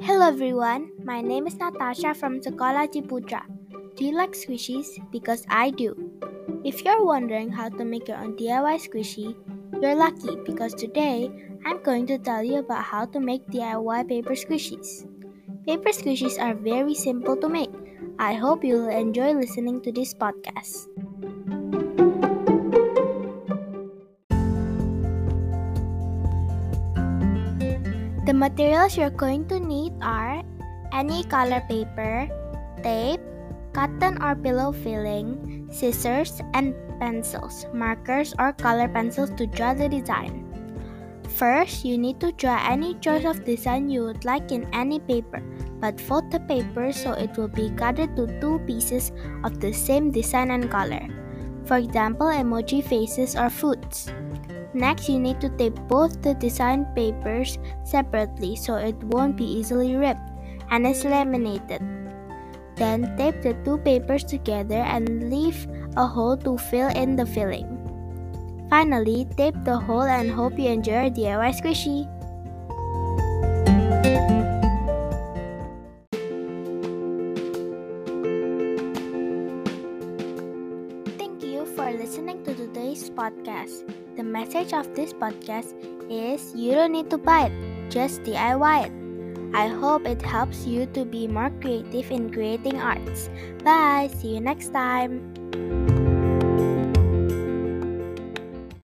Hello everyone, my name is Natasha from Sekolah Ciputra. Do you like squishies? Because I do. If you're wondering how to make your own DIY squishy, you're lucky because today I'm going to tell you about how to make DIY paper squishies. Paper squishies are very simple to make. I hope you'll enjoy listening to this podcast. The materials you're going to need are any color paper, tape, cotton or pillow filling, scissors, and pencils, markers, or color pencils to draw the design. First, you need to draw any choice of design you would like in any paper, but fold the paper so it will be cut into two pieces of the same design and color. For example, emoji faces or foods. Next, you need to tape both the design papers separately so it won't be easily ripped and is laminated. Then tape the two papers together and leave a hole to fill in the filling. Finally, tape the hole and hope you enjoy your DIY squishy. For listening to today's podcast. The message of this podcast is you don't need to buy it, just DIY it. I hope it helps you to be more creative in creating arts. Bye, see you next time.